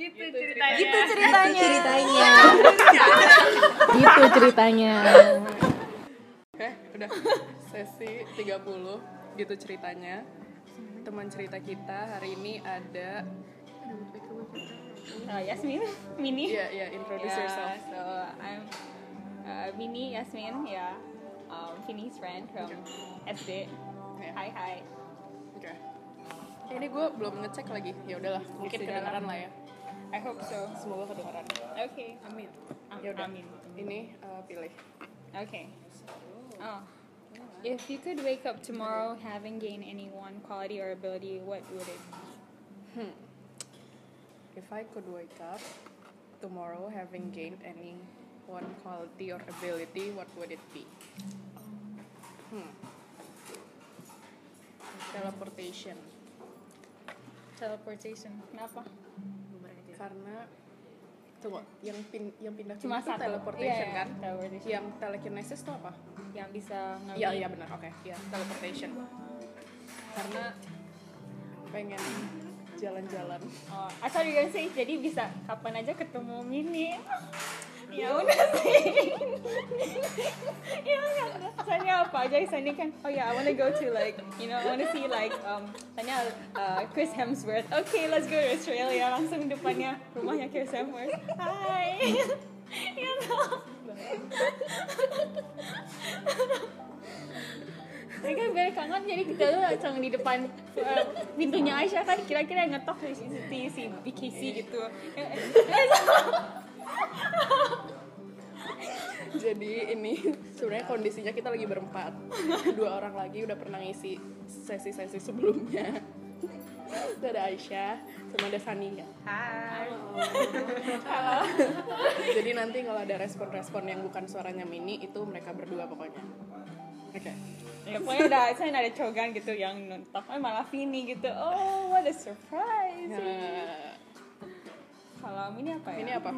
Gitu ceritanya. Gitu ceritanya. ceritanya gitu ceritanya. Oke, udah sesi 30 gitu ceritanya. Teman cerita kita hari ini ada Uh, Yasmin, Mini. Iya, iya, introduce Yeah, yourself. So I'm uh, Mini Yasmin, yeah. Um, Vinny's friend from SD. Yeah. Hi hi. Oke. Ini gue belum ngecek lagi. Ya udahlah, mungkin kedengaran lah ya. I hope so. Semoga kedengaran. Okay. Amin. Am- Ya udah. Amin. Ini eh, pilih. Okay. Oh. If you could wake up tomorrow having gained any one quality or ability, what would it be? Hmm. If I could wake up tomorrow having gained any one quality or ability, what would it be? Hmm. Teleportation. Teleportation. Kenapa? Karena Tunggu, yang pin yang pindah Cuma satu. teleportation Iya, kan? Teleportation. Yang telekinesis tuh apa? Yang bisa Iya iya benar oke iya teleportation karena pengen jalan-jalan Oh, I thought you were gonna say jadi bisa kapan aja ketemu Mini. Ya udah sih. ya kan. Soalnya apa aja misalnya kan. Oh ya, I wanna go to like, you know, I wanna see like um tanya uh, Chris Hemsworth. Okay, let's go to Australia. Langsung depannya rumahnya Chris Hemsworth. Hai. ya know. Ini kan biar kangen jadi kita tuh langsung di depan uh, pintunya Aisyah kan kira-kira ngetok si, si, si BKC gitu. Jadi ini sebenarnya kondisinya kita lagi berempat. Dua orang lagi udah pernah ngisi sesi-sesi sebelumnya. Ada Aisyah sama ada Sania Hai. jadi nanti kalau ada respon-respon yang bukan suaranya Mini itu mereka berdua pokoknya. Oke. Ya pokoknya udah saya ada cogan gitu yang nonton. Oh, malah Vini gitu. Oh, what a surprise. nah, Kalau ini apa ya? ini apa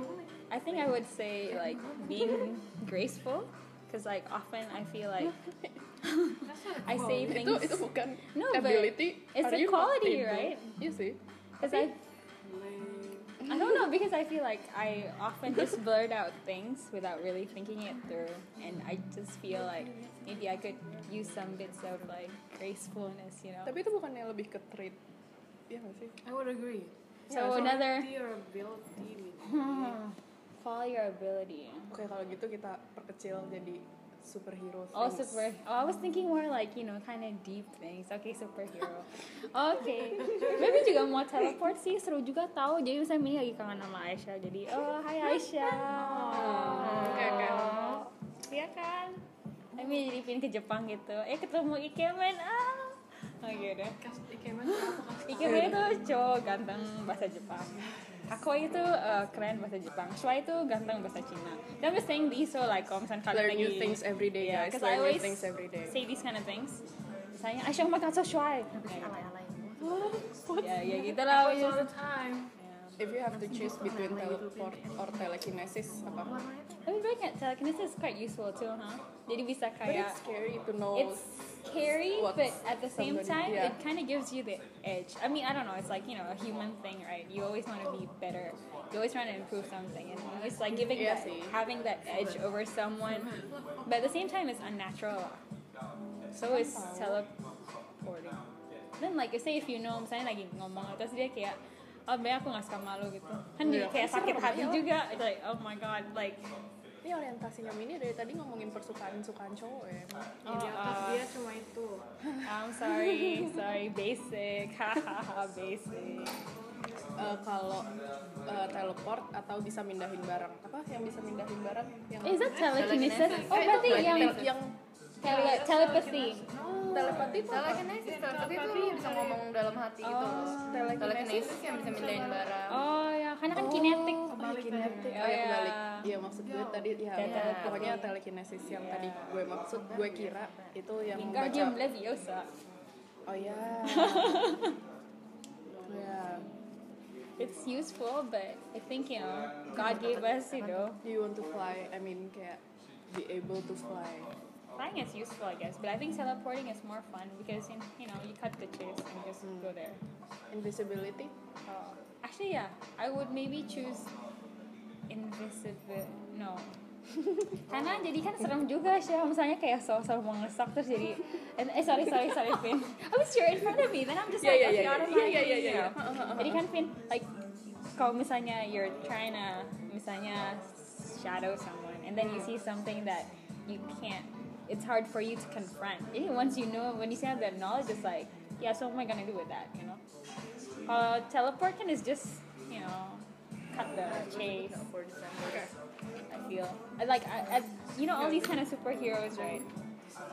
I think I would say like being graceful because like often I feel like I say itu things itu bukan No, but ability it's Are a quality, right? You see. because I I don't know because I feel like I often just blurt out things without really thinking it through, and I just feel like maybe I could use some bits of like gracefulness, you know. tapi itu bukannya lebih ke trait. Iya gak sih? I would agree. So another Quality or ability quality or ability. Oke kalau gitu kita perkecil jadi superhero. Oh, things. super. Oh, I was thinking more like you know, kind of deep things. Okay, superhero. Okay. Maybe juga mau teleport sih seru juga tahu. Jadi misalnya Mini lagi kangen sama Aisyah. Jadi oh hai Aisyah. Oke, oke. Iya kan? Kami jadi pin ke Jepang gitu. Eh ketemu Ikemen ah. Oh. Ikemen apa Ikemen itu cowok ganteng bahasa Jepang. Aku itu uh, keren bahasa Jepang. Shua itu ganteng bahasa Cina. Dan I'm just saying these so like kalau misalnya kalian Learn new things every day, Yeah, guys. I Learn new things every day. say these kind of things. Misalnya, Aisyah so shy. alay-alay Ya, ya gitu lah. all the time If you have to choose between teleport or telekinesis apa? Tapi banyak telekinesis is quite useful too, huh? Jadi bisa But it's scary to know. it's scary, but at the same somebody- time, yeah. it kind of gives you the edge. I mean, I don't know. It's like you know a human thing, right? You always want to be better. You always trying to improve something, and it's like giving Yeah, that, having that edge over someone, but at the same time, it's unnatural. So it's teleporting. Then like you say if you know, misalnya lagi ngomong terus dia kayak oh be aku nggak suka malu gitu kan jadi Iya. kayak sakit hati juga It's like oh my god like Ini orientasinya Mini dari tadi ngomongin persukaan-sukaan cowok ya. emang. oh, di atas uh, dia cuma itu I'm sorry, sorry, basic, hahaha, basic. Eh, kalau eh, teleport atau bisa mindahin barang apa yang bisa mindahin barang yang Is that telekinesis? Oh, berarti yang yang tele telepathy. telepati itu telekinesis telepati itu lu bisa ngomong dalam hati gitu telekinesis yang bisa mindahin barang Oh ya, karena kan kinetik. Oh, kinetik. Oh, Oh, ya, ya. kebalik. Iya, maksud gue tadi ya, Dan ya, telepati. pokoknya telekinesis yang tadi gue maksud, gue kira itu yang Wingardium baca. Leviosa. Oh ya. ya. It's useful, but I think you know God gave us, you know, Do you want to fly? I mean kayak be able to fly. Flying is useful, I guess. But I think teleporting is more fun because you you know you cut the chase and just go mm. there. Invisibility? I actually yeah I would maybe choose invisible no karena jadi kan serem juga sih misalnya kayak sosok mau ngesok terus jadi eh eh, sorry sorry sorry Vin I was you're in front of me then I'm just Yeah, like yeah, okay yeah, yeah. Yeah, yeah, yeah, you yeah. know. jadi uh. kan Vin like kalau misalnya you're trying to misalnya shadow someone and then you mm. see something that you can't it's hard for you to confront once you know when you say that knowledge it's like yeah so what am I gonna do with that you know uh, kalau teleport kan is just you know cut the chase I feel I like I, I, you know all these kind of superheroes, right?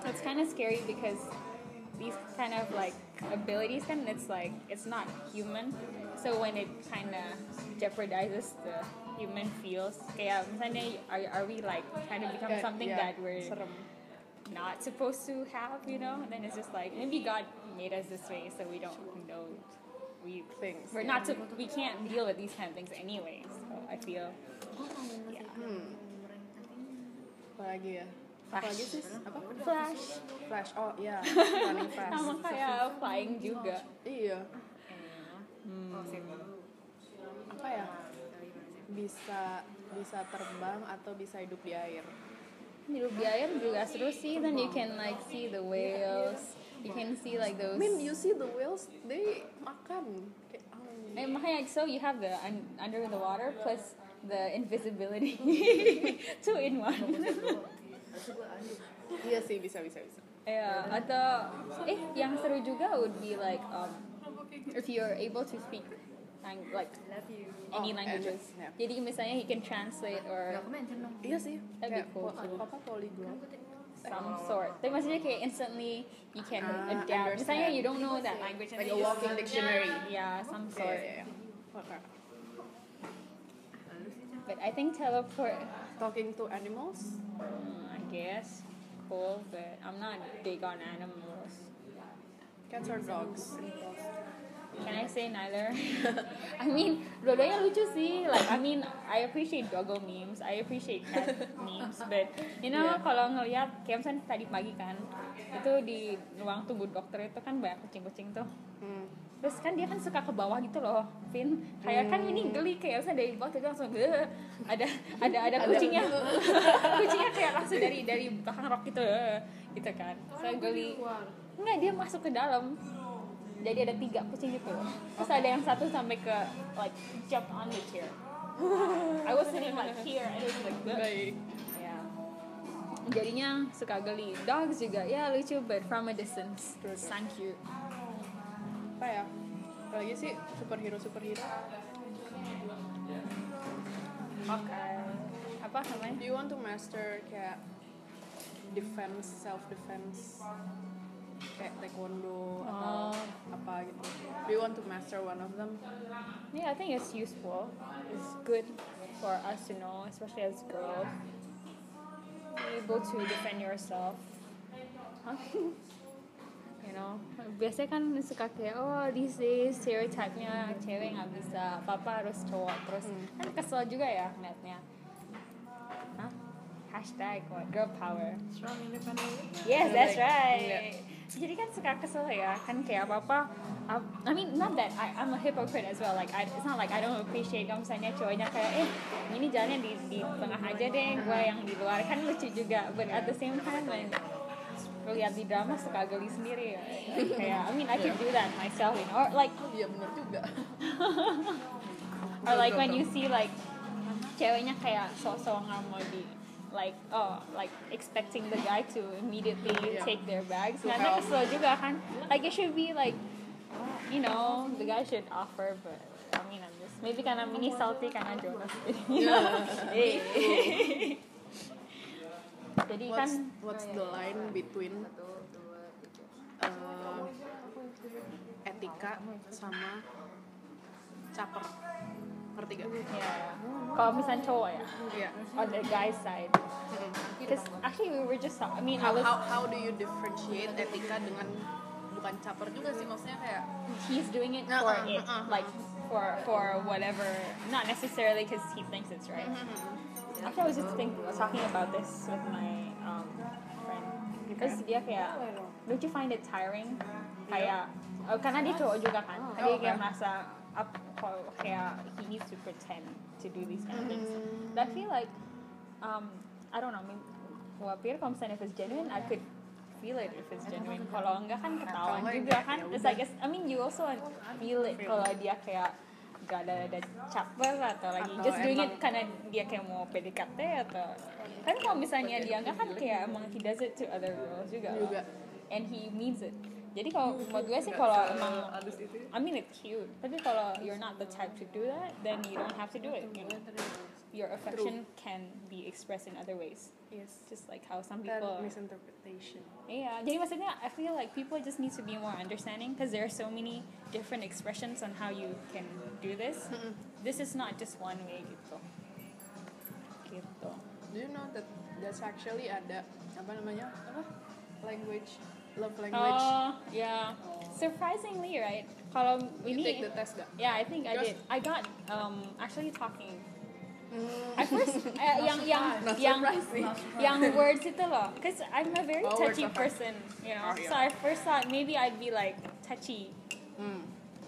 It's kind of scary because these kind of like abilities and it's like it's not human. So when it kind of jeopardizes the human feels, kayak misalnya um, are, are we like trying to become something yeah, that we're. Not supposed to have, you know? And then it's just like maybe God made us this way so we don't know we Things. we're not to, we can't deal with these kind of things anyway. So I feel yeah. Hmm. Apalagi ya? Flash. Apalagi sih? Apa? Flash. Flash. Oh iya, running fast. Sama kayak flying juga. Iya. Hmm. Apa ya? Bisa bisa terbang atau bisa hidup di air. Hidup di air juga seru sih. Then you can like see the whales. You can see like those. I mean, you see the whales, they makan. Eh, makanya so you have the un- under the water plus the invisibility. Two in one. Iya sih, bisa bisa bisa. Ya, atau eh yang seru juga would be like um, if you're able to speak lang- like any Oh, languages. yeah. Jadi misalnya he can translate or Iya sih. That'd be Kayak cool po- too. apa polyglot. some sort. Tapi maksudnya kayak instantly you can Ah, adapt. understand. Misalnya you don't know that language and Like then a you walking just- dictionary. Yeah, some Iya, sort. iya, iya. Oke. But I think teleport. Talking to animals. mm, I guess cool, but I'm not big on animals. Cats or dogs? Say neither? I mean, dua-duanya lucu sih. Like, I mean, I appreciate doggo memes, I appreciate cat memes, but you know, Yeah. kalau ngeliat kayak misalnya tadi pagi kan, itu di ruang tunggu dokter itu kan banyak kucing-kucing tuh. Hmm. Terus kan dia kan suka ke bawah gitu loh, Vin. Kayak kan ini geli kayak misalnya dari bawah tiba langsung "Bleh." ada ada ada kucingnya, kucingnya kayak langsung dari dari belakang rok gitu, gitu kan. Saya geli. Enggak dia masuk ke dalam. Jadi ada tiga kucing gitu. Terus ada yang satu sampai ke like jump on the chair. I was sitting like here and it was like. Baik. Ya. Jadinya suka geli. Dogs juga ya lucu but from a distance. True. Sun cute. Apa ya? Apalagi sih superhero superhero. Oke. Apa namanya? Do you want to master kayak defense, self defense, kayak taekwondo atau Oh. apa gitu? Do you want to master one of them? Yeah, I think it's useful. It's good for us to know, especially as girls. Be able to defend yourself. Huh? you know, biasanya kan suka kayak oh these days stereotype-nya cewek nggak bisa, apa-apa harus cowok terus kan kesel juga ya ngeliatnya. Hah? Hashtag what? Girl power. Strong independent. Yes, that's right. Jadi kan suka kesel ya, kan kayak apa apa. I mean, not that I, I'm a hypocrite as well. Like, I, it's not like I don't appreciate kalau misalnya cowoknya kayak, eh, ini jalannya di di tengah aja deh, gue yang di luar kan lucu juga. But at the same time, when lihat di drama suka geli sendiri ya. kayak, I mean, I could do that myself, you know, or like Iya benar juga. or like when you see like ceweknya kayak sok-sok nggak mau di like oh like expecting the guy to immediately Yeah. take their bags To karena kesel juga kan like it should be like you know the guy should offer but I mean I'm just maybe karena mini salty karena Jonas Eh. jadi kan What's, what's the line between uh, etika sama caper? Ngerti gak? ya kalau misalnya cowok ya Iya. on the guy's side because actually we were just I mean I How, was how, how do you differentiate etika dengan bukan caper juga sih maksudnya kayak he's doing it for it, uh-uh. like for for whatever, not necessarily because he thinks it's right. Actually, I was just think, talking about this with my um, friend. Terus dia kayak, don't you find it tiring? Kayak, oh, karena dia cowok juga kan, dia kayak merasa up kalau kayak he needs to pretend to do these kind of things. But I feel like um, I don't know. I mean, well, kalau misalnya if it's genuine, I could feel it if it's genuine. Kalau enggak kan ketahuan juga enggak, kan. ya It's like it's- I mean you also feel it kalau dia kayak gak ada ada caper atau lagi Atau just doing it karena dia kayak mau PDKT atau kan kalau misalnya dia enggak kan kayak emang he does it to other girls juga. Juga. And he means it. Jadi kalau menurut gue sih kalau emang I mean it's cute. Tapi kalau you're not the type to do that, then you don't have to do it. You know? Your affection can be expressed in other ways. yes Just like how some people that misinterpretation Yeah, jadi maksudnya I feel like people just need to be more understanding because there are so many different expressions on how you can do this. This is not just one way gitu. Gitu. do you know that that's actually ada apa namanya apa language love language Oh, yeah. Surprisingly, right? Kalau you take the test gak Yeah, I think I did. I got um actually talking. Hmm. At first, uh, yang yang Not yang surprising. yang words itu loh, because I'm a very Oh, touchy person, you know. Oh, yeah. So I first thought maybe I'd be like touchy, hmm.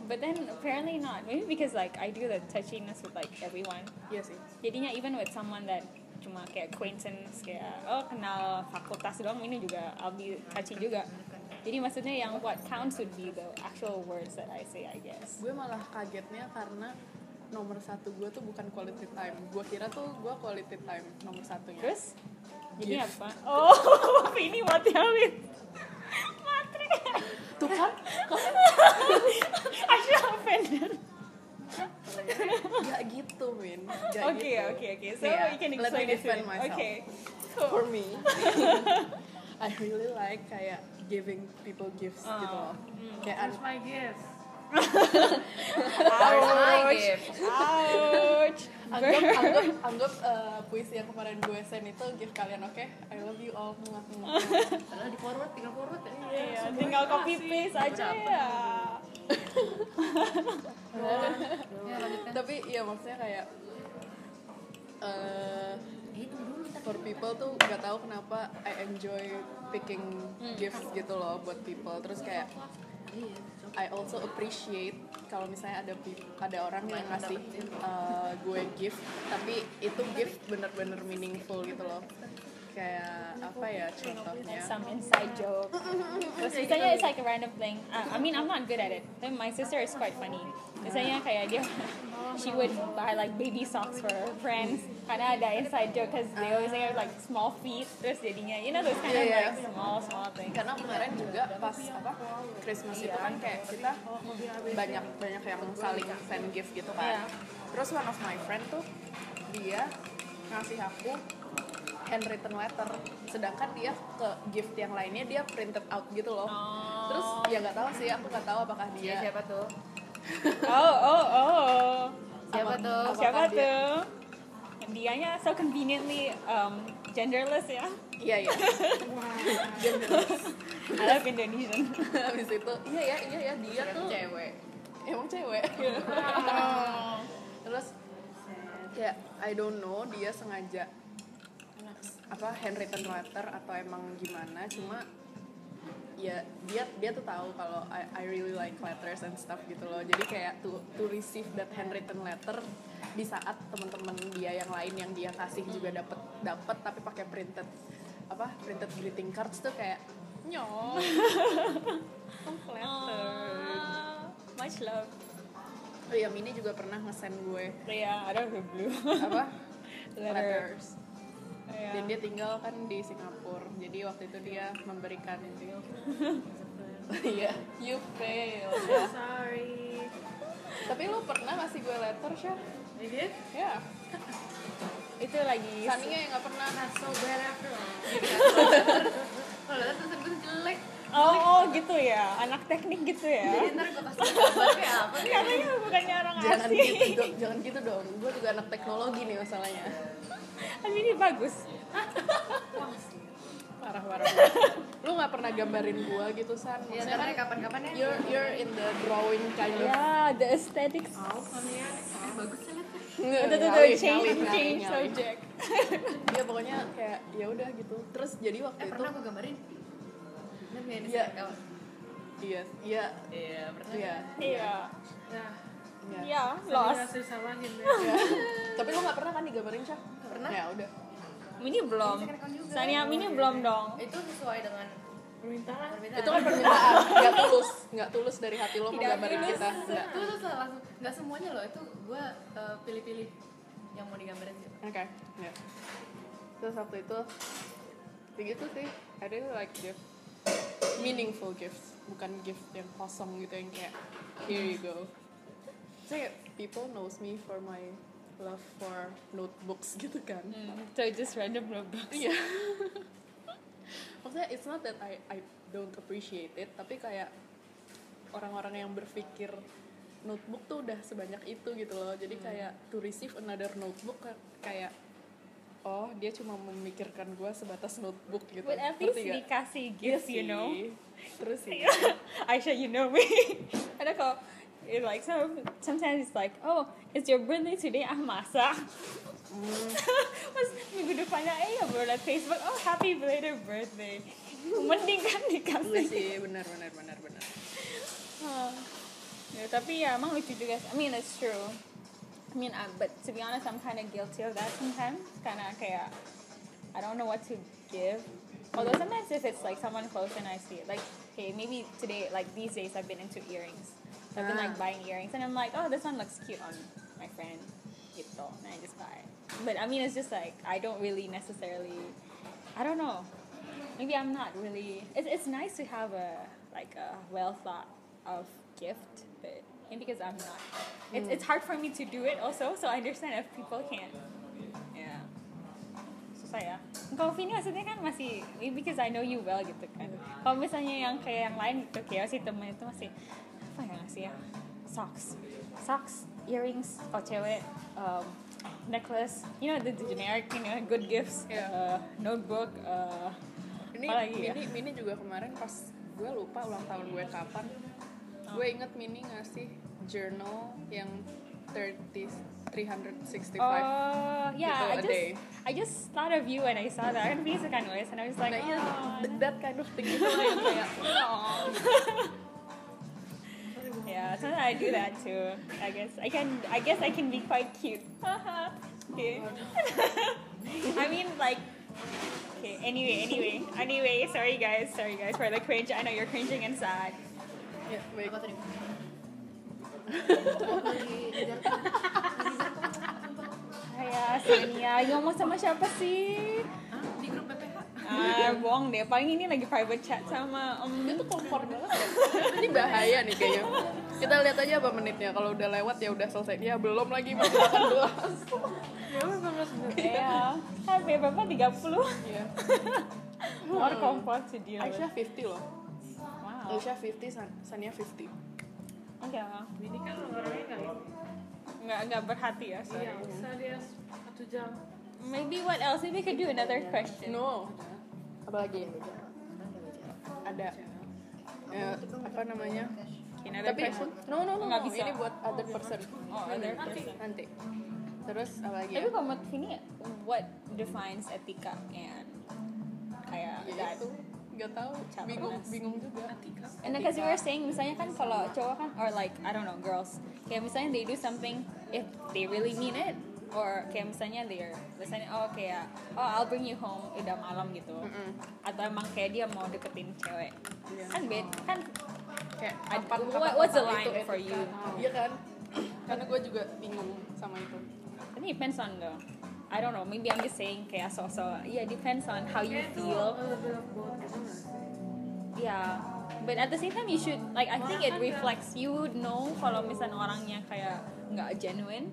but then apparently not. Maybe because like I do the touchiness with like everyone. iya sih Jadinya even with someone that cuma kayak acquaintance kayak oh kenal fakultas doang ini juga I'll be touchy juga. Jadi maksudnya yang what counts would be the actual words that I say, I guess. gue malah kagetnya karena nomor satu gue tuh bukan quality time gue kira tuh gue quality time nomor satunya Terus jadi Gift. apa? Oh, ini mati awit. Matre. tuh kan I feel offended. Gak gitu min gak Okay, gitu. okay, okay. So Yeah, you can let me explain it to defend me. myself. Okay. for me I really like kayak giving people gifts gitu loh kayak Where's an- my gift? Ouch. Ouch. anggap anggap anggap uh, puisi yang kemarin gue send itu gift kalian oke I love you all muah, muah. Padahal di forward, tinggal forward ya. Iya, tinggal copy paste aja ya. Ya lanjutkan. tapi iya maksudnya kayak uh, for people tuh nggak tahu kenapa I enjoy picking gifts gitu loh buat people terus kayak. I also appreciate kalau misalnya ada ada orang yang ngasih uh, gue gift tapi itu gift bener-bener meaningful gitu loh kayak apa ya contohnya Some inside joke. Terus misalnya it's like a random thing. Uh, I mean, I'm not good at it. Then my sister is quite funny. Misalnya kayak dia, she would buy like baby socks for her friends. Karena ada inside joke because they always say like small feet. Terus jadinya, you know those kind of Yeah, yeah. like small small things. karena kemarin juga pas apa Christmas itu kan kayak kita banyak banyak yang saling send gift gitu kan Iya. terus one of my friend tuh dia ngasih aku handwritten letter sedangkan dia ke gift yang lainnya dia printed out gitu loh terus ya nggak tahu sih aku nggak tahu apakah dia Siapa tuh? Oh oh oh. Siapa apa- tuh? Siapa dia- tuh? Dianya so conveniently um, genderless ya. iya iya I love Indonesian. habis itu iya ya iya ya dia tuh Cewek. emang cewek terus kayak I don't know dia sengaja apa handwritten letter atau emang gimana cuma ya dia dia tuh tahu kalau I, I really like letters and stuff gitu loh jadi kayak to to receive that handwritten letter di saat teman-teman dia yang lain yang dia kasih juga dapat dapat tapi pakai printed apa printed greeting cards tuh kayak nyong I'm flattered Aw, much love. oh iya Mini juga pernah nge-send gue Yeah, I don't have blue. apa Letter. letters Yeah. dan dia tinggal kan di Singapura jadi waktu itu dia memberikan iya you fail ya Sorry. tapi lu pernah ngasih gue letter Syah? I did? ya itu lagi Saninya yang nggak pernah Not so bad after all. Kalau tulisan gue jelek. Oh gitu ya, anak teknik gitu ya. Jadi ntar gue kasih gambar kayak apa nih? Katanya bukannya orang jangan asing. gitu dong jangan gitu dong gue juga anak teknologi nih masalahnya Tapi ini bagus. parah parah lu nggak pernah gambarin gue gitu san Ya ntar kan kapan-kapan ya. you're you're in the drawing kind of Yeah, the aesthetics. Oh, kalian. Eh, bagus ya lihat. Nggak, Tuh, tuh, nyalih, change, change subject. ya pokoknya kayak ya udah gitu terus jadi waktu Eh, itu pernah gue gambarin? Nggak ini Iya. kawan? iya iya Iya, iya Iya. Nah, Ya. Ya, nggak disalahin deh. Ya. Tapi lo nggak pernah kan digambarin Syah? Pernah. Ya udah. Mini belum. Sania Mini belum dong. Itu sesuai dengan Permintaan. permintaan. Itu kan permintaan, nggak tulus, nggak tulus dari hati lo mau gambarin tulus. kita. Nggak. itu tuh langsung nggak semuanya loh itu gue uh, pilih-pilih yang mau digambarin gitu Oke, ya. Terus waktu itu, ya gitu sih. I really like gift, meaningful gifts, bukan gift yang kosong gitu yang kayak here you go. So kayak people knows me for my love for notebooks gitu kan. So just random notebook. Iya. Maksudnya it's not that I I don't appreciate it, tapi kayak orang-orang yang berpikir notebook tuh udah sebanyak itu gitu loh. Jadi kayak to receive another notebook ka- kayak oh dia cuma memikirkan gua sebatas notebook gitu. But at least dikasih Iya gifts, you know. Terus sih. Aisha, you know me. Ada kok, it like some, sometimes it's like, oh, it's your birthday today, ah masak. Pas minggu depannya, eh ya baru liat Facebook, oh happy belated birthday. Mending kan Iya dikasih. sih, benar benar benar benar. Ah. Ya, tapi ya emang lucu juga. I mean, it's true. I mean, uh, but to be honest, I'm kind of guilty of that sometimes. Karena kayak, I don't know what to give. Although sometimes if it's like someone close and I see it, like, okay, maybe today, like these days, I've been into earrings. I've been like Ah. buying earrings, and I'm like, oh, this one looks cute on my friend. Gitu, and I just buy. it. But I mean, it's just like I don't really necessarily. I don't know. Maybe I'm not really. It's it's nice to have a like a well thought of gift, but maybe because I'm not. It's it's hard for me to do it also. So I understand if people can't. Yeah. Susah ya. Kalau Vini maksudnya kan masih maybe because I know you well gitu kan. Kalau misalnya yang kayak yang lain gitu kayak si temen itu masih apa ya ngasih ya? Socks, socks, earrings, kalau cewek, um, necklace, you know the, the generic, you know, good gifts, Yeah. uh, notebook, uh, Ini apa lagi ya? Mini, Mini juga kemarin pas gue lupa ulang tahun gue kapan. Gue inget Mini ngasih journal yang 30 365. Oh, yeah. I just, day. I just thought of you when I saw that. Kan Vini suka nulis, and I was like, nah oh, th- that kind of thing itu yang kayak oh. Yeah, sometimes I do that too. I guess I can. I guess I can be quite cute. okay. I mean, like. Okay. Anyway, anyway, anyway. Sorry, guys. Sorry, guys, for the cringe. I know you're cringing inside. Ya, baik. apa tadi Ayah, Sania, ngomong sama siapa sih? Hah? di grup PPH Ah, bohong deh. Paling ini lagi private chat sama um, Dia tuh kompor banget ya. Ini bahaya nih kayaknya. Kita lihat aja apa menitnya. Kalau udah lewat ya udah selesai. Ya belum lagi masih 18. Ya udah 19 menit. ya. Sampai berapa? 30? Iya. More comfort to deal with. Aisyah 50 loh. Aisyah 50, San Sania 50. Enggak. Ini kan orangnya nggak ini. Enggak, enggak berhati ya, sorry. Iya, bisa dia satu jam. Maybe what else? Maybe we could do another question. No. Apa lagi? Ada. Ya, apa namanya? Another Tapi no no no, Nggak no. bisa. ini buat other person. Oh, other person. Nanti. Terus apa lagi? Tapi Ya? kalau menurut ini, what defines etika and kayak Ya that? itu nggak tahu. Bingung bingung juga. And because you were saying, misalnya kan kalau cowok kan, or like I don't know, girls, kayak misalnya they do something if they really mean it, or kayak misalnya they're, misalnya oh kayak oh I'll bring you home udah malam gitu, Mm-mm. atau emang kayak dia mau deketin cewek, Iya. kan bed, kan Kayak kapan, what- what's the line itu for you? Iya kan? Karena gue juga bingung sama itu. I think it depends on the I don't know maybe I'm just saying kayak so-so yeah depends on how you feel. yeah but at the same time you should like I think it reflects you would know kalau misalnya orangnya kayak nggak genuine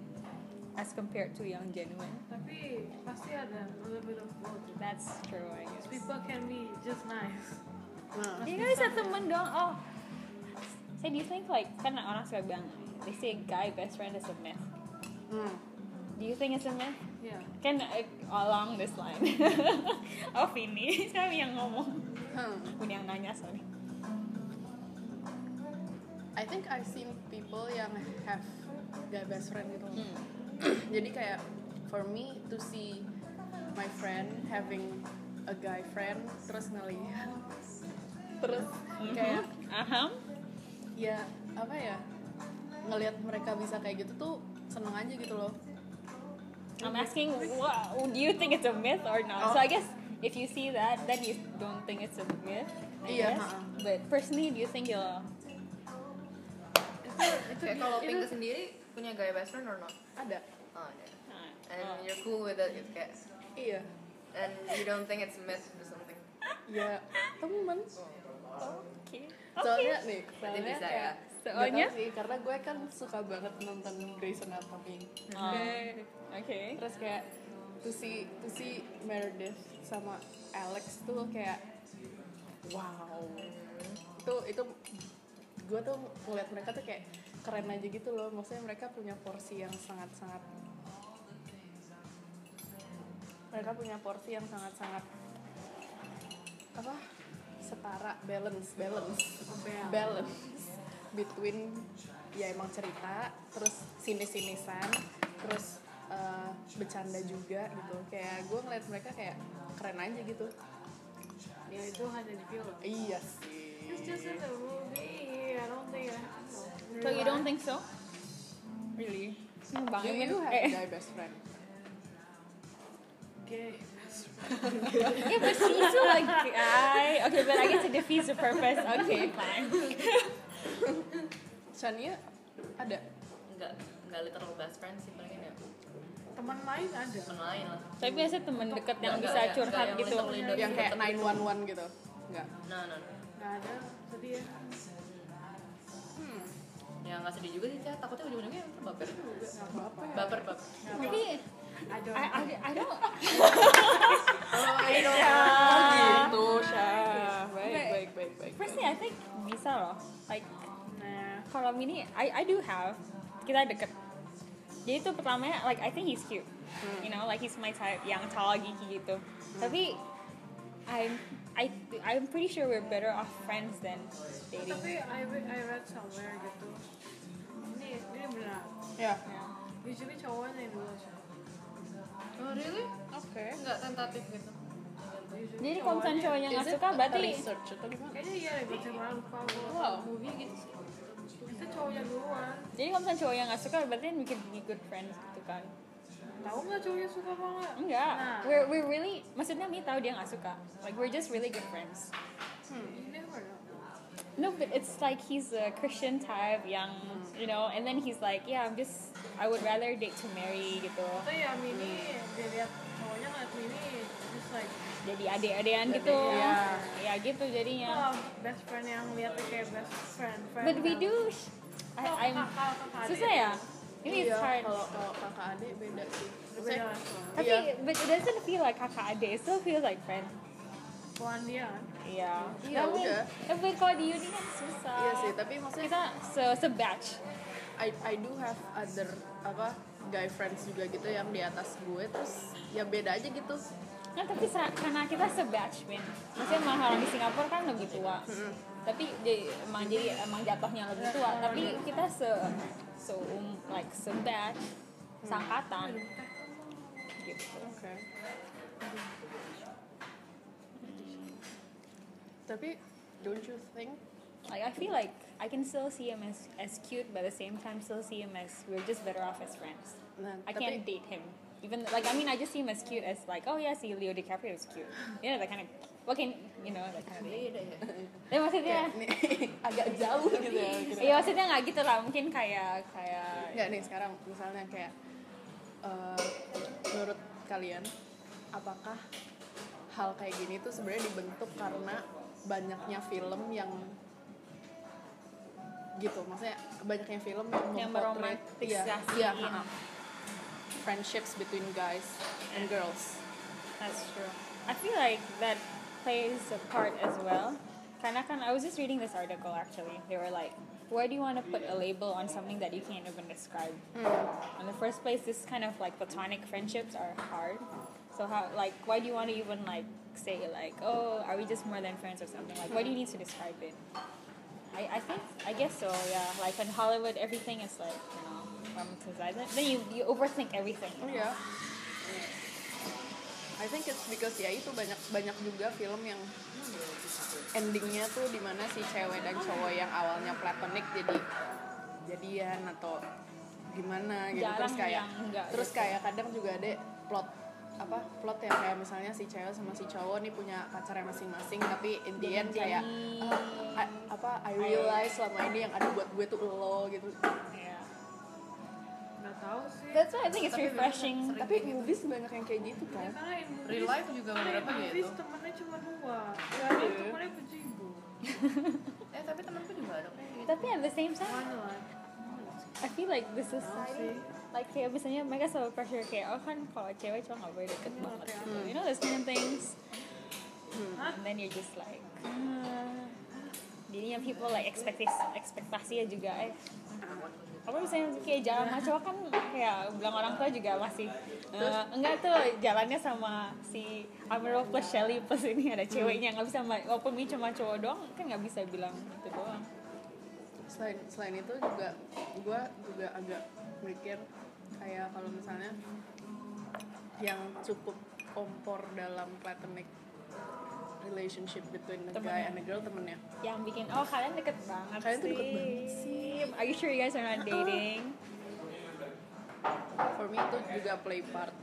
as compared to yang genuine. Tapi pasti ada a little bit of both. that's true I guess. People can be just nice. Nah, ya kan bisa temen dong? Oh. Say do you think like kan orang suka bilang they say guy best friend is a myth. Hmm. do you think it's a myth Yeah. kan along this line oh Vini kami yang ngomong Hmm. Yang nanya sorry I think I've seen people yang have guy best friend gitu. Hmm. Jadi kayak for me to see my friend having a guy friend terus ngelihat terus kayak Aham. ya apa ya ngelihat mereka bisa kayak gitu tuh seneng aja gitu loh I'm asking, what, do you think it's a myth or not? So I guess if you see that, then you don't think it's a myth. I Iya, guess. ha-ha. But personally, do you think you'll? Kayak kalau Pink sendiri punya gaya best friend or not? ada Oh, ada. Uh, And oh. you're cool with it gitu kayak iya and you don't think it's a myth or something. ya temen Okay. soalnya nih Berarti soalnya bisa kayak ya. Soalnya? tahu sih karena gue kan suka banget nonton Grey's Anatomy. Oh. Okay. terus kayak to see to see Meredith sama Alex tuh kayak wow. Itu itu gue tuh ngeliat mereka tuh kayak keren aja gitu loh. Maksudnya mereka punya porsi yang sangat sangat mereka punya porsi yang sangat sangat apa? Setara balance. Balance. Balance between ya emang cerita terus sinis-sinisan terus eh, bercanda juga gitu kayak gue ngeliat mereka kayak keren aja gitu Ya itu hanya di film. iya sih It's just in the movie. I don't think. I, So you don't think so? Really? Bang you, Emin, you have eh, guy best friend Okay. yeah, but she's so like guy. Okay, but I guess it defeats the purpose. Okay, fine. Shania ada Enggak enggak literal best friend sih paling ya Teman lain ada. teman lain lah. Tapi biasa temen deket yang Enggak, bisa enggak, curhat enggak yang gitu. yang kayak deket gitu. 911 gitu enggak Nah, nah, nah. Nggak ada. Sedih ya. hmm Ya nggak sedih juga sih, Cah. Takutnya ujung-ujungnya baper. nggak apa-apa ya Baper, baper. Tapi I don't. I, I, I don't. oh gitu Syah baik But- Personally, I think bisa loh. Like Nah. kalau mini, I I do have. Kita deket. Jadi tuh pertamanya, like I think he's cute. You know, like he's my type, yang tall, geeky gitu. Tapi I'm I I'm pretty sure we're better off friends than dating. Tapi I, re- I read somewhere gitu. Ini ini benar. ya Yeah. Usually cowoknya yang dulu. Oh, really? oke Enggak tentatif gitu. Jadi kalau misalnya cowoknya nggak suka, berarti research atau gimana Kayaknya iya deh, baca kemarin lupa gue. wow Movie gitu sih. Itu cowoknya duluan. jadi kalau misalnya cowoknya nggak suka, berarti we could be good friends gitu kan? Tahu nggak cowoknya suka apa nggak? Enggak, Nah. we're we're really, maksudnya Mi tahu dia nggak suka. Like we're just really good friends. Know. No, but it's like he's a Christian type, yang you know, and then he's like, yeah, I'm just, I would rather date to marry gitu. Atau ya Mini, dia Jadi adik-adikan gitu. Iya. Ya gitu jadinya. oh, best friend yang lihatnya kayak best friend. friend But we kan. do, I, Oh, I'm kakak, susah ya. Ini iya hard. kalau kalau kakak adik beda sih Beda level. Tapi, Iya. but it doesn't feel like kakak adik. It still feels like friend. Tuan dia kan. Iya. Iya, Tapi- udah. Tapi kalau di uni kan susah. iya sih tapi maksudnya Kita se se-batch. I I do have other apa guy friends juga gitu yang di atas gue terus ya beda aja gitu Nah, tapi karena kita se-batch, Min. Maksudnya emang orang di Singapura kan lebih tua. Tapi jadi, emang jadi emang jatuhnya lebih tua. Tapi kita se se um, like se-batch, sangkatan. Gitu. oke tapi don't you think Like I feel like I can still see him as as cute, but at the same time still see him as we're just better off as friends. nah, I can't date him. Even like I mean I just see him as cute as like oh yeah see Leo DiCaprio is cute. You know that kind of can you know that kind of thing. Ya. Ya maksudnya agak jauh gitu ya. Iya maksudnya nggak gitu lah mungkin kayak kayak Nggak nih sekarang misalnya kayak eh, menurut kalian apakah hal kayak gini tuh sebenarnya dibentuk karena banyaknya film yang gitu maksudnya banyaknya film yang, Yang meromantisasi. iya, ha-ha. Friendships between guys and girls that's true. I feel like that plays a part as well. Karena kan I was just reading this article actually. They were like, why do you want to put a label on something that you can't even describe? Hmm. In the first place, this kind of like platonic friendships are hard. So how like why do you want to even like say like oh are we just more than friends or something? Like why do you need to describe it? I, I think I guess so yeah. Like in Hollywood, everything is like you know romanticized. Then you you overthink everything. Iya. I think it's because ya itu banyak banyak juga film yang endingnya tuh di mana si cewek dan cowok yang awalnya platonic jadi jadian atau gimana gitu Jarang terus kayak enggak terus gitu. kayak kadang juga ada plot apa plot yang kayak misalnya si cewek sama si cowok nih punya pacarnya masing-masing tapi in the end kayak Jadi- "Ah, I- apa I realize selama ini yang ada buat gue tuh lo gitu Yeah. Nggak tahu sih That's why I think it's Tapi refreshing. sering tapi gitu. movies banyak yang kayak gitu kan karena in movies Real life juga beberapa movies gitu. temennya cuma dua ya ada Iya. temennya pejibu Eh tapi temanku juga ada kayak gitu. Tapi at the same time, I feel like the society, like kayak misalnya mereka selalu pressure kayak oh kan kalau cewek cowok nggak boleh deket banget gitu. You know those kind of things. And then you're just like, ah. Jadinya people like ekspektasi ekspektasinya juga eh. Apa misalnya kayak jalan sama cowok kan kayak bilang orang tua juga masih eh, enggak tuh jalannya sama si Amirul plus Shelly plus ini ada ceweknya nggak bisa walaupun ini cuma cowok doang kan nggak bisa bilang itu doang. Selain selain itu juga gue juga agak mikir kayak kalau misalnya yang cukup kompor dalam platonic relationship between the guy and the girl temennya yang bikin oh kalian deket banget Kalian tuh sih. deket banget sih. Are you sure you guys are not dating? for me itu juga play part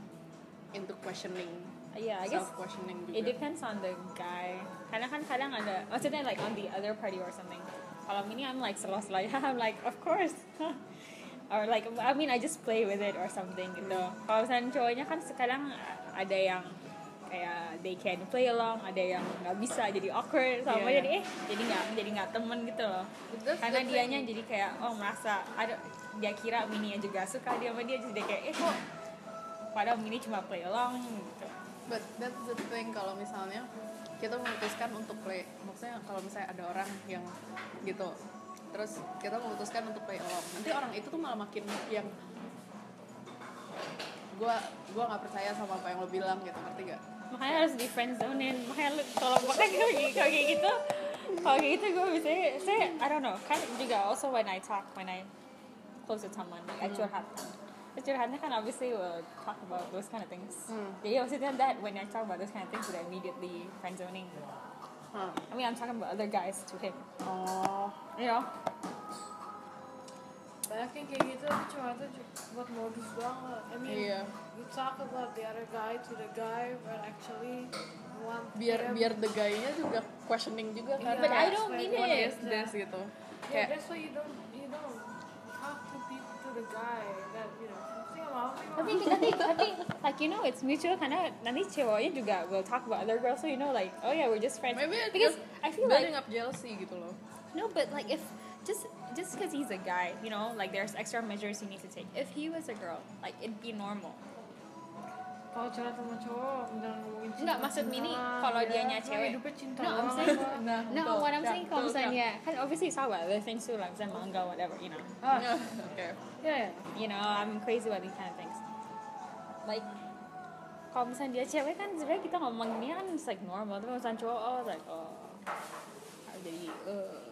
into questioning Yeah, I guess self questioning juga it depends on the guy. Karena kan kadang ada, maksudnya like on the other party or something. Kalau ini I'm like selo-selo ya, I'm like of course. or like I mean I just play with it or something gitu. Kalau misalnya cowoknya kan sekarang ada yang kayak they can play along, ada yang nggak bisa jadi awkward sama Iya, jadi eh jadi nggak jadi nggak temen gitu loh. That's Karena the dianya jadi kayak oh merasa ada dia kira Mini juga suka dia sama dia jadi kayak eh kok padahal Mini cuma play along gitu. But that's the thing kalau misalnya kita memutuskan untuk play, maksudnya kalau misalnya ada orang yang gitu, terus kita memutuskan untuk play along, nanti orang itu tuh malah makin yang gua gua nggak percaya sama apa yang lo bilang gitu, ngerti gak? Makanya harus di friend zonein. Makanya lu kalau makanya kayak kayak gitu. Kalau kayak gitu gue biasanya saya I don't know. Kan juga also when I talk when I close with someone like I hmm. curhat. Terus curhatnya kan obviously we'll talk about those kind of things. Hmm. Jadi maksudnya that when I talk about those kind of things udah immediately friend zoning Hah. Hmm. I mean I'm talking about other guys to him. Oh, you know banyak yang kayak gitu tapi cuma itu buat modus doang lah I mean Iya. you talk about the other guy to the guy but actually want biar them- biar the guy-nya juga questioning juga kan. Iya, But I don't like, mean it. is This that? gitu. Yeah, Kayak that's why you don't you don't talk to people to the guy that you know tapi nanti nanti like you know it's mutual karena nanti ceweknya juga will talk about other girls so you know like oh yeah we're just friends maybe it's because just I feel like building up jealousy gitu loh. No, but like if just just because he's a guy, you know, like there's extra measures you need to take. If he was a girl, like it'd be normal. Kalau curhat sama cowok, jangan ngomongin cinta. Enggak maksud Mini kalau dianya cewek. hidupnya cinta No, I'm saying Nah, no. What I'm saying kalau betul, misalnya kan obviously it's all about other things too, like misalnya manga whatever, you know. Ah, Oke. ya ya. You know, I'm crazy about these kind of things. Like kalau misalnya dia cewek kan sebenarnya kita ngomong ini kan it's like normal, tapi misalnya cowok oh like oh jadi uh,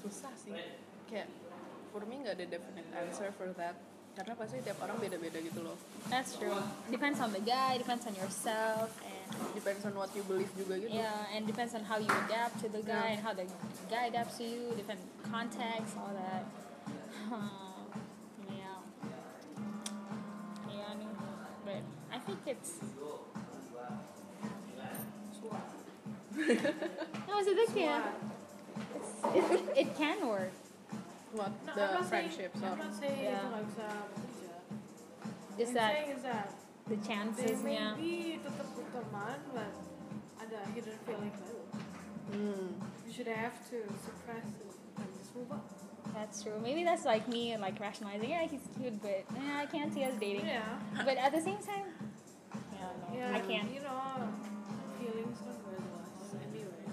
Susah sih. Kayak for me nggak ada definite answer for that. Karena pasti tiap orang beda-beda gitu loh. That's true. Depends on the guy, depends on yourself, and Depends on what you believe juga gitu. yeah, and depends on how you adapt to the guy Yeah. and how the guy adapts to you, different context, all that. yeah. Yeah, mean, but I think it's. no, it's a big yeah. It's, it, it can work. What No, the I'm not friendships saying, or I'm not saying Yeah. itu nggak bisa bekerja. Just What I'm that saying is that the they chances, may yeah. be tetap berteman, but ada hidden feeling baru. hmm. You should have to suppress it and just move on. That's true. Maybe that's like me, and like rationalizing. Yeah, he's cute, but eh, I can't see us dating. Yeah. But at the same time, yeah, no, Yeah, I can't. You know, feelings don't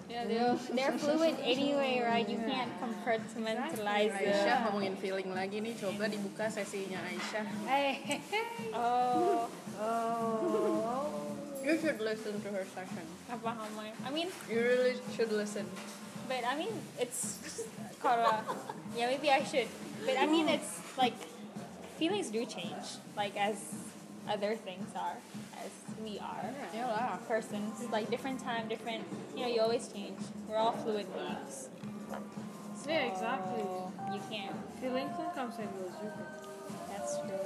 Yeah, they're, fluid anyway, right? You can't compartmentalize Aisyah them. ngomongin feeling lagi nih. Coba dibuka sesinya Aisyah. Hey. Oh, oh. You should listen to her session. apa hamai? I mean, You really should listen. but I mean, it's kalau yeah, maybe I should. But I mean, it's like feelings do change. Like as other things are as we are Iyalah. persons like different time different you know you always change we're all fluid beings Yeah, exactly. You can't Feelings comes and goes. That's true.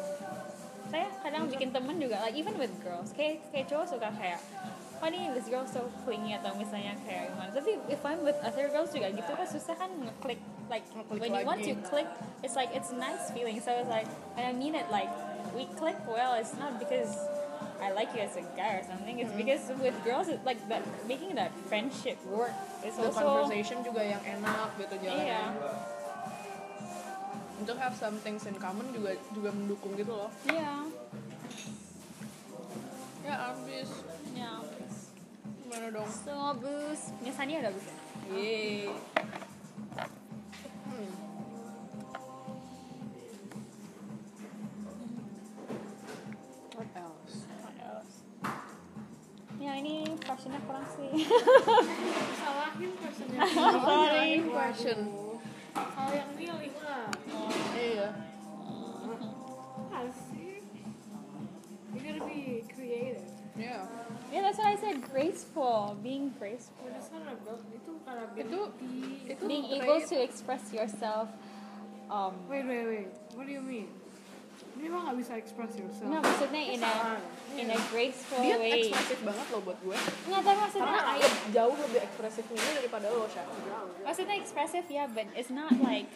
Saya kadang bikin temen juga, like even with girls, kayak kayak cowok suka kayak, oh nih this girl so clingy atau misalnya kayak gimana. Tapi if I'm with other girls juga gitu kan susah kan ngeklik, like when you want to click, it's like it's nice feeling. So it's like, and I mean it like we click well. It's not because I like you as a guy or something. It's because with girls, it's like that making that friendship work. It's The also conversation juga yang enak gitu jalannya. iya, Untuk have some things in common juga juga mendukung gitu loh. iya, Ya abis. iya. Gimana dong? So bus, biasanya udah bisa. Yeay. Ya ini fashionnya kurang sih. Salahin personnya. Sorry. Question. Kalau yang milih lah. Iya. Asik. You gotta be creative. Yeah. Yeah, that's what I said. Graceful, being graceful, That's not about itu karena Itu itu being able to express yourself. Um, Wait, wait, wait. What do you mean? Ini emang gak bisa express yourself. no, maksudnya in a Salah. in a graceful dia way. ekspresif banget loh buat gue. Nggak, tapi maksudnya Karena I, I jauh lebih ekspresif ini daripada lo, Syah. maksudnya expressive ya, but it's not like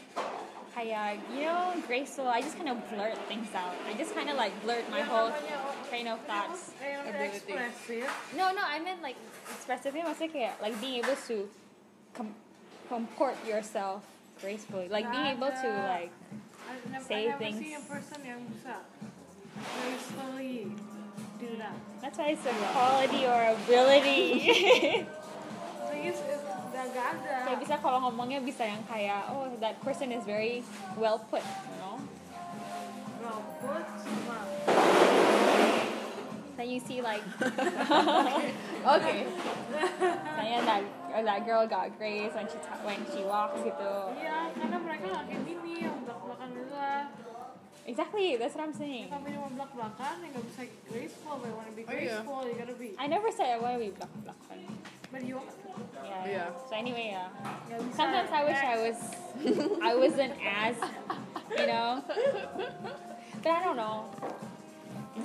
kayak you know graceful. I just kind of blurt things out. I just kind of like blurt my whole train of thoughts. Eh, yang Ability. ekspresif. No, no, I meant like expressively maksudnya kayak like being able to com- comport yourself gracefully, like being able to like I never, Say I never things. see a person yang bisa gracefully do that. that's why it's a quality or ability. Thing it's gak, gak ada. kayak bisa kalau ngomongnya bisa yang kayak oh that person is very well put, you know. Well, put sama. Then you see like okay. misalnya that or that girl got grace when she ta- when she walks gitu. Iya, karena mereka gak kayak gini yang belak-belakan lah. Exactly, that's what I'm saying. Kamu yang mau belak-belakan, ya gak bisa graceful. But you wanna be Oh, iya. graceful, you gotta be. I never said I want to be black black. But you Yeah. Yeah. So anyway, yeah. gak. Sometimes I wish I was I wasn't as you know. But I don't know.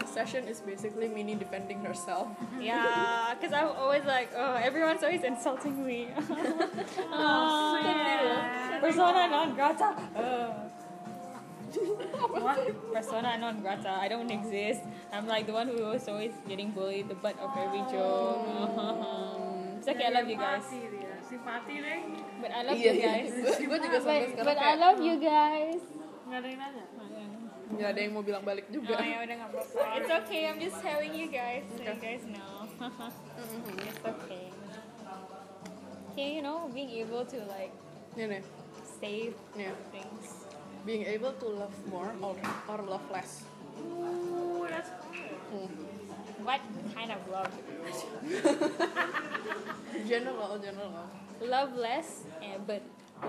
Session is basically Minnie defending herself. Yeah, because I'm always like, oh, everyone's always insulting me. oh, persona non grata. Uh. persona non grata. I don't exist. I'm like the one who was always getting bullied, the butt of every joke. Oh. it's okay, I love you guys. Simpati dia. But I love you guys. Gue juga sampai But, but I love you guys. Gak ada yang nanya. nggak ada yang mau bilang balik juga. Oh, ya udah nggak apa-apa. It's okay, I'm just telling you guys so you guys know. Mm-hmm. it's okay. Okay, you know, being able to like Nih nih, save nih. things. Being able to love more or, or love less. Ooh, that's good. Hmm. What kind of love? General, general. Love less, eh, but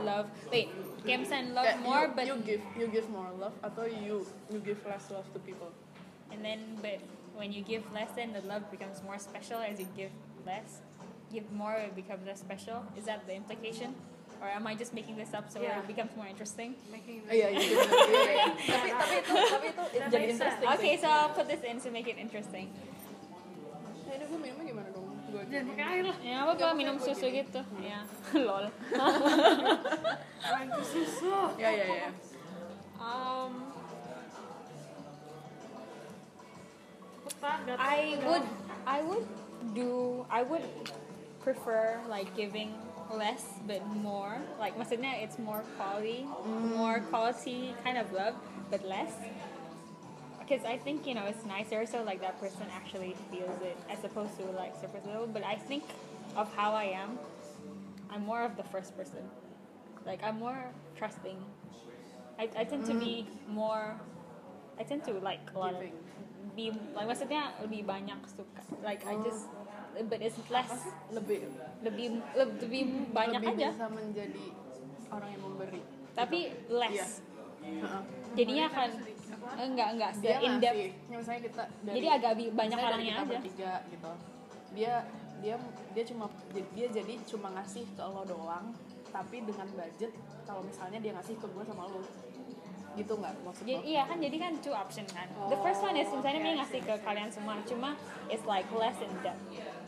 love. Wait, Kim said love Kayak more, you, but you give you give more love I thought you you give less love to people. and then but when you give less, then the love becomes more special as you give less. Give more, it becomes less special. Is that the implication? Or am I just making this up so Yeah. it becomes more interesting? Making That jadi makes sense. interesting. Okay, so I'll put this in to make it interesting. Nah, ini gue minumnya gimana dong? Gue Jangan pakai air lah. Ya apa apa minum susu gitu. Ya, lol. Main ke susu. Ya ya ya. Um, I would, I would do, I would prefer like giving less but more. Like maksudnya it's more quality, more quality kind of love, but less. Because I think you know it's nicer, so like that person actually feels it as opposed to like surface level. But I think of how I am, I'm more of the first person. Like I'm more trusting. I, I tend to be mm. more. I tend to like a lot of be like maksudnya lebih banyak suka like I oh. just but it's less Lebih lebih lebih banyak lebih aja bisa menjadi orang yang memberi. tapi less Iya. Heeh. jadinya akan enggak enggak se dia in depth Ya, misalnya kita dari, Jadi agak banyak orangnya aja. bertiga gitu dia dia dia cuma dia jadi cuma ngasih ke lo doang tapi dengan budget kalau misalnya dia ngasih ke gue sama lo gitu nggak maksud Jadi, lo? iya kan jadi kan two option kan. The first one is misalnya dia ngasih ke kalian semua, cuma it's like less in depth.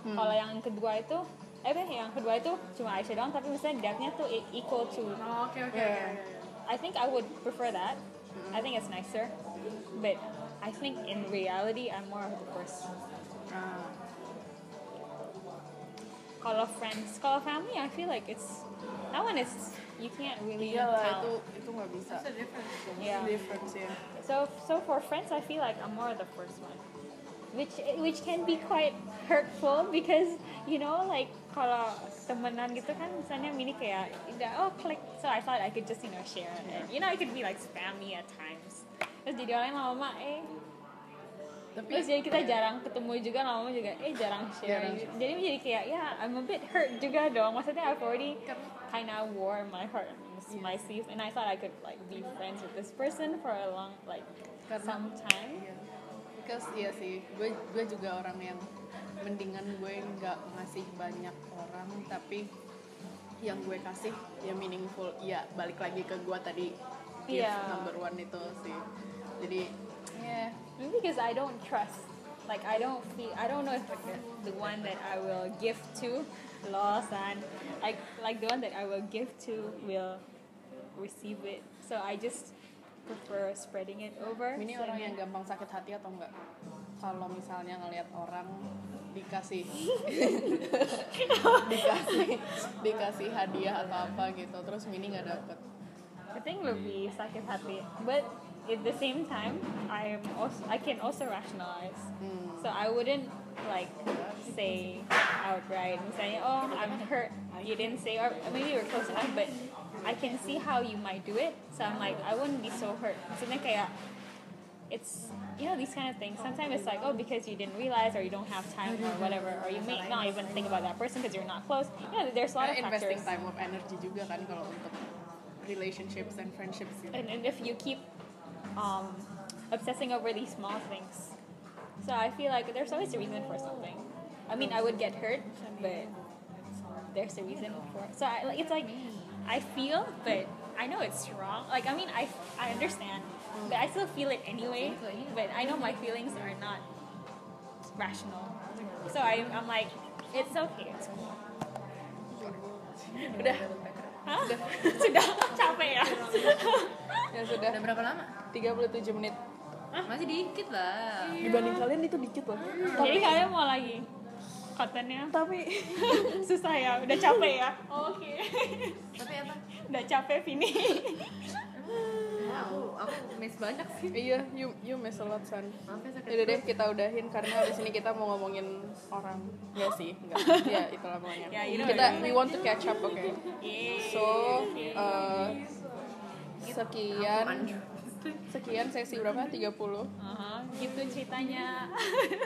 Hmm. Kalau yang kedua itu, eh apa, yang kedua itu cuma Aisyah doang, tapi misalnya depthnya tuh equal to. Oh, oke oke Yeah. I think I would prefer that. I think it's nicer, but I think in reality I'm more of the first. Nah, Kalau friends, kalau family, I feel like it's that one is you can't really iya lah tell. itu itu nggak bisa It's a difference. Yeah. difference ya So so for friends, I feel like I'm more the first one, which which can be quite hurtful because you know like kalau temenan gitu kan misalnya mini kayak oh click. So I thought I could just you know share it. You know it could be like spammy at times. Terus jadi orang lama-lama eh. Tapi terus jadi kita jarang ketemu juga lama-lama juga eh jarang share. Jarang. jadi jadi kayak ya I'm a bit hurt juga dong. Maksudnya I've already kind of wore my heart on my sleeve and I thought I could like be friends with this person for a long like Karena- some time. Iya. Because iya sih, gue gue juga orang yang mendingan gue nggak ngasih banyak orang, tapi yang gue kasih ya meaningful. Iya, balik lagi ke gue tadi gift Iya. number one itu sih. Jadi ya Maybe because I don't trust. Like I don't feel. I don't know if like the, the one that I will give to, lost and like like the one that I will give to will receive it. So I just prefer spreading it over. ini orang yang gampang sakit hati atau enggak? Kalau misalnya ngelihat orang dikasih dikasih dikasih hadiah atau apa gitu, terus mini nggak dapet. I think lebih sakit hati. But at the same time, I am also I can also rationalize. Hmm. So I wouldn't like say outright misalnya oh I'm hurt you didn't say or maybe we're close enough but I can see how you might do it. So I'm like I wouldn't be so hurt. Maksudnya kayak it's you know these kind of things. Sometimes it's like oh because you didn't realize or you don't have time or whatever or you may not even think about that person because you're not close. You know there's a lot of Karena investing factors. time of energy. Juga kan kalau untuk relationships and friendships. Gitu. and, and if you keep um, obsessing over these small things. So I feel like there's always a reason for something. I mean I would get hurt but there's a reason for it. so I, like, it's like I feel but I know it's wrong. Like I mean I, I understand but I still feel it anyway. But I know my feelings are not rational. So I, I'm like it's okay. It's cool Udah, Hah? sudah. Capek ya? Ya sudah. Udah berapa lama? 37 menit. Masih dikit lah. Dibanding kalian itu dikit loh. jadi kalian mau lagi kontennya Tapi susah ya udah capek ya oke Tapi apa? udah capek Vini Aku aku miss banyak sih. iya, you you miss a lot son. Ya. Yaudah deh kita udahin karena abis ini kita mau ngomongin orang. Ya sih, enggak. Ya itulah pokoknya. Ya, you know kita it. we want to catch up, oke. Yeay. So uh, sekian sekian sesi berapa? 30 Aha, gitu ceritanya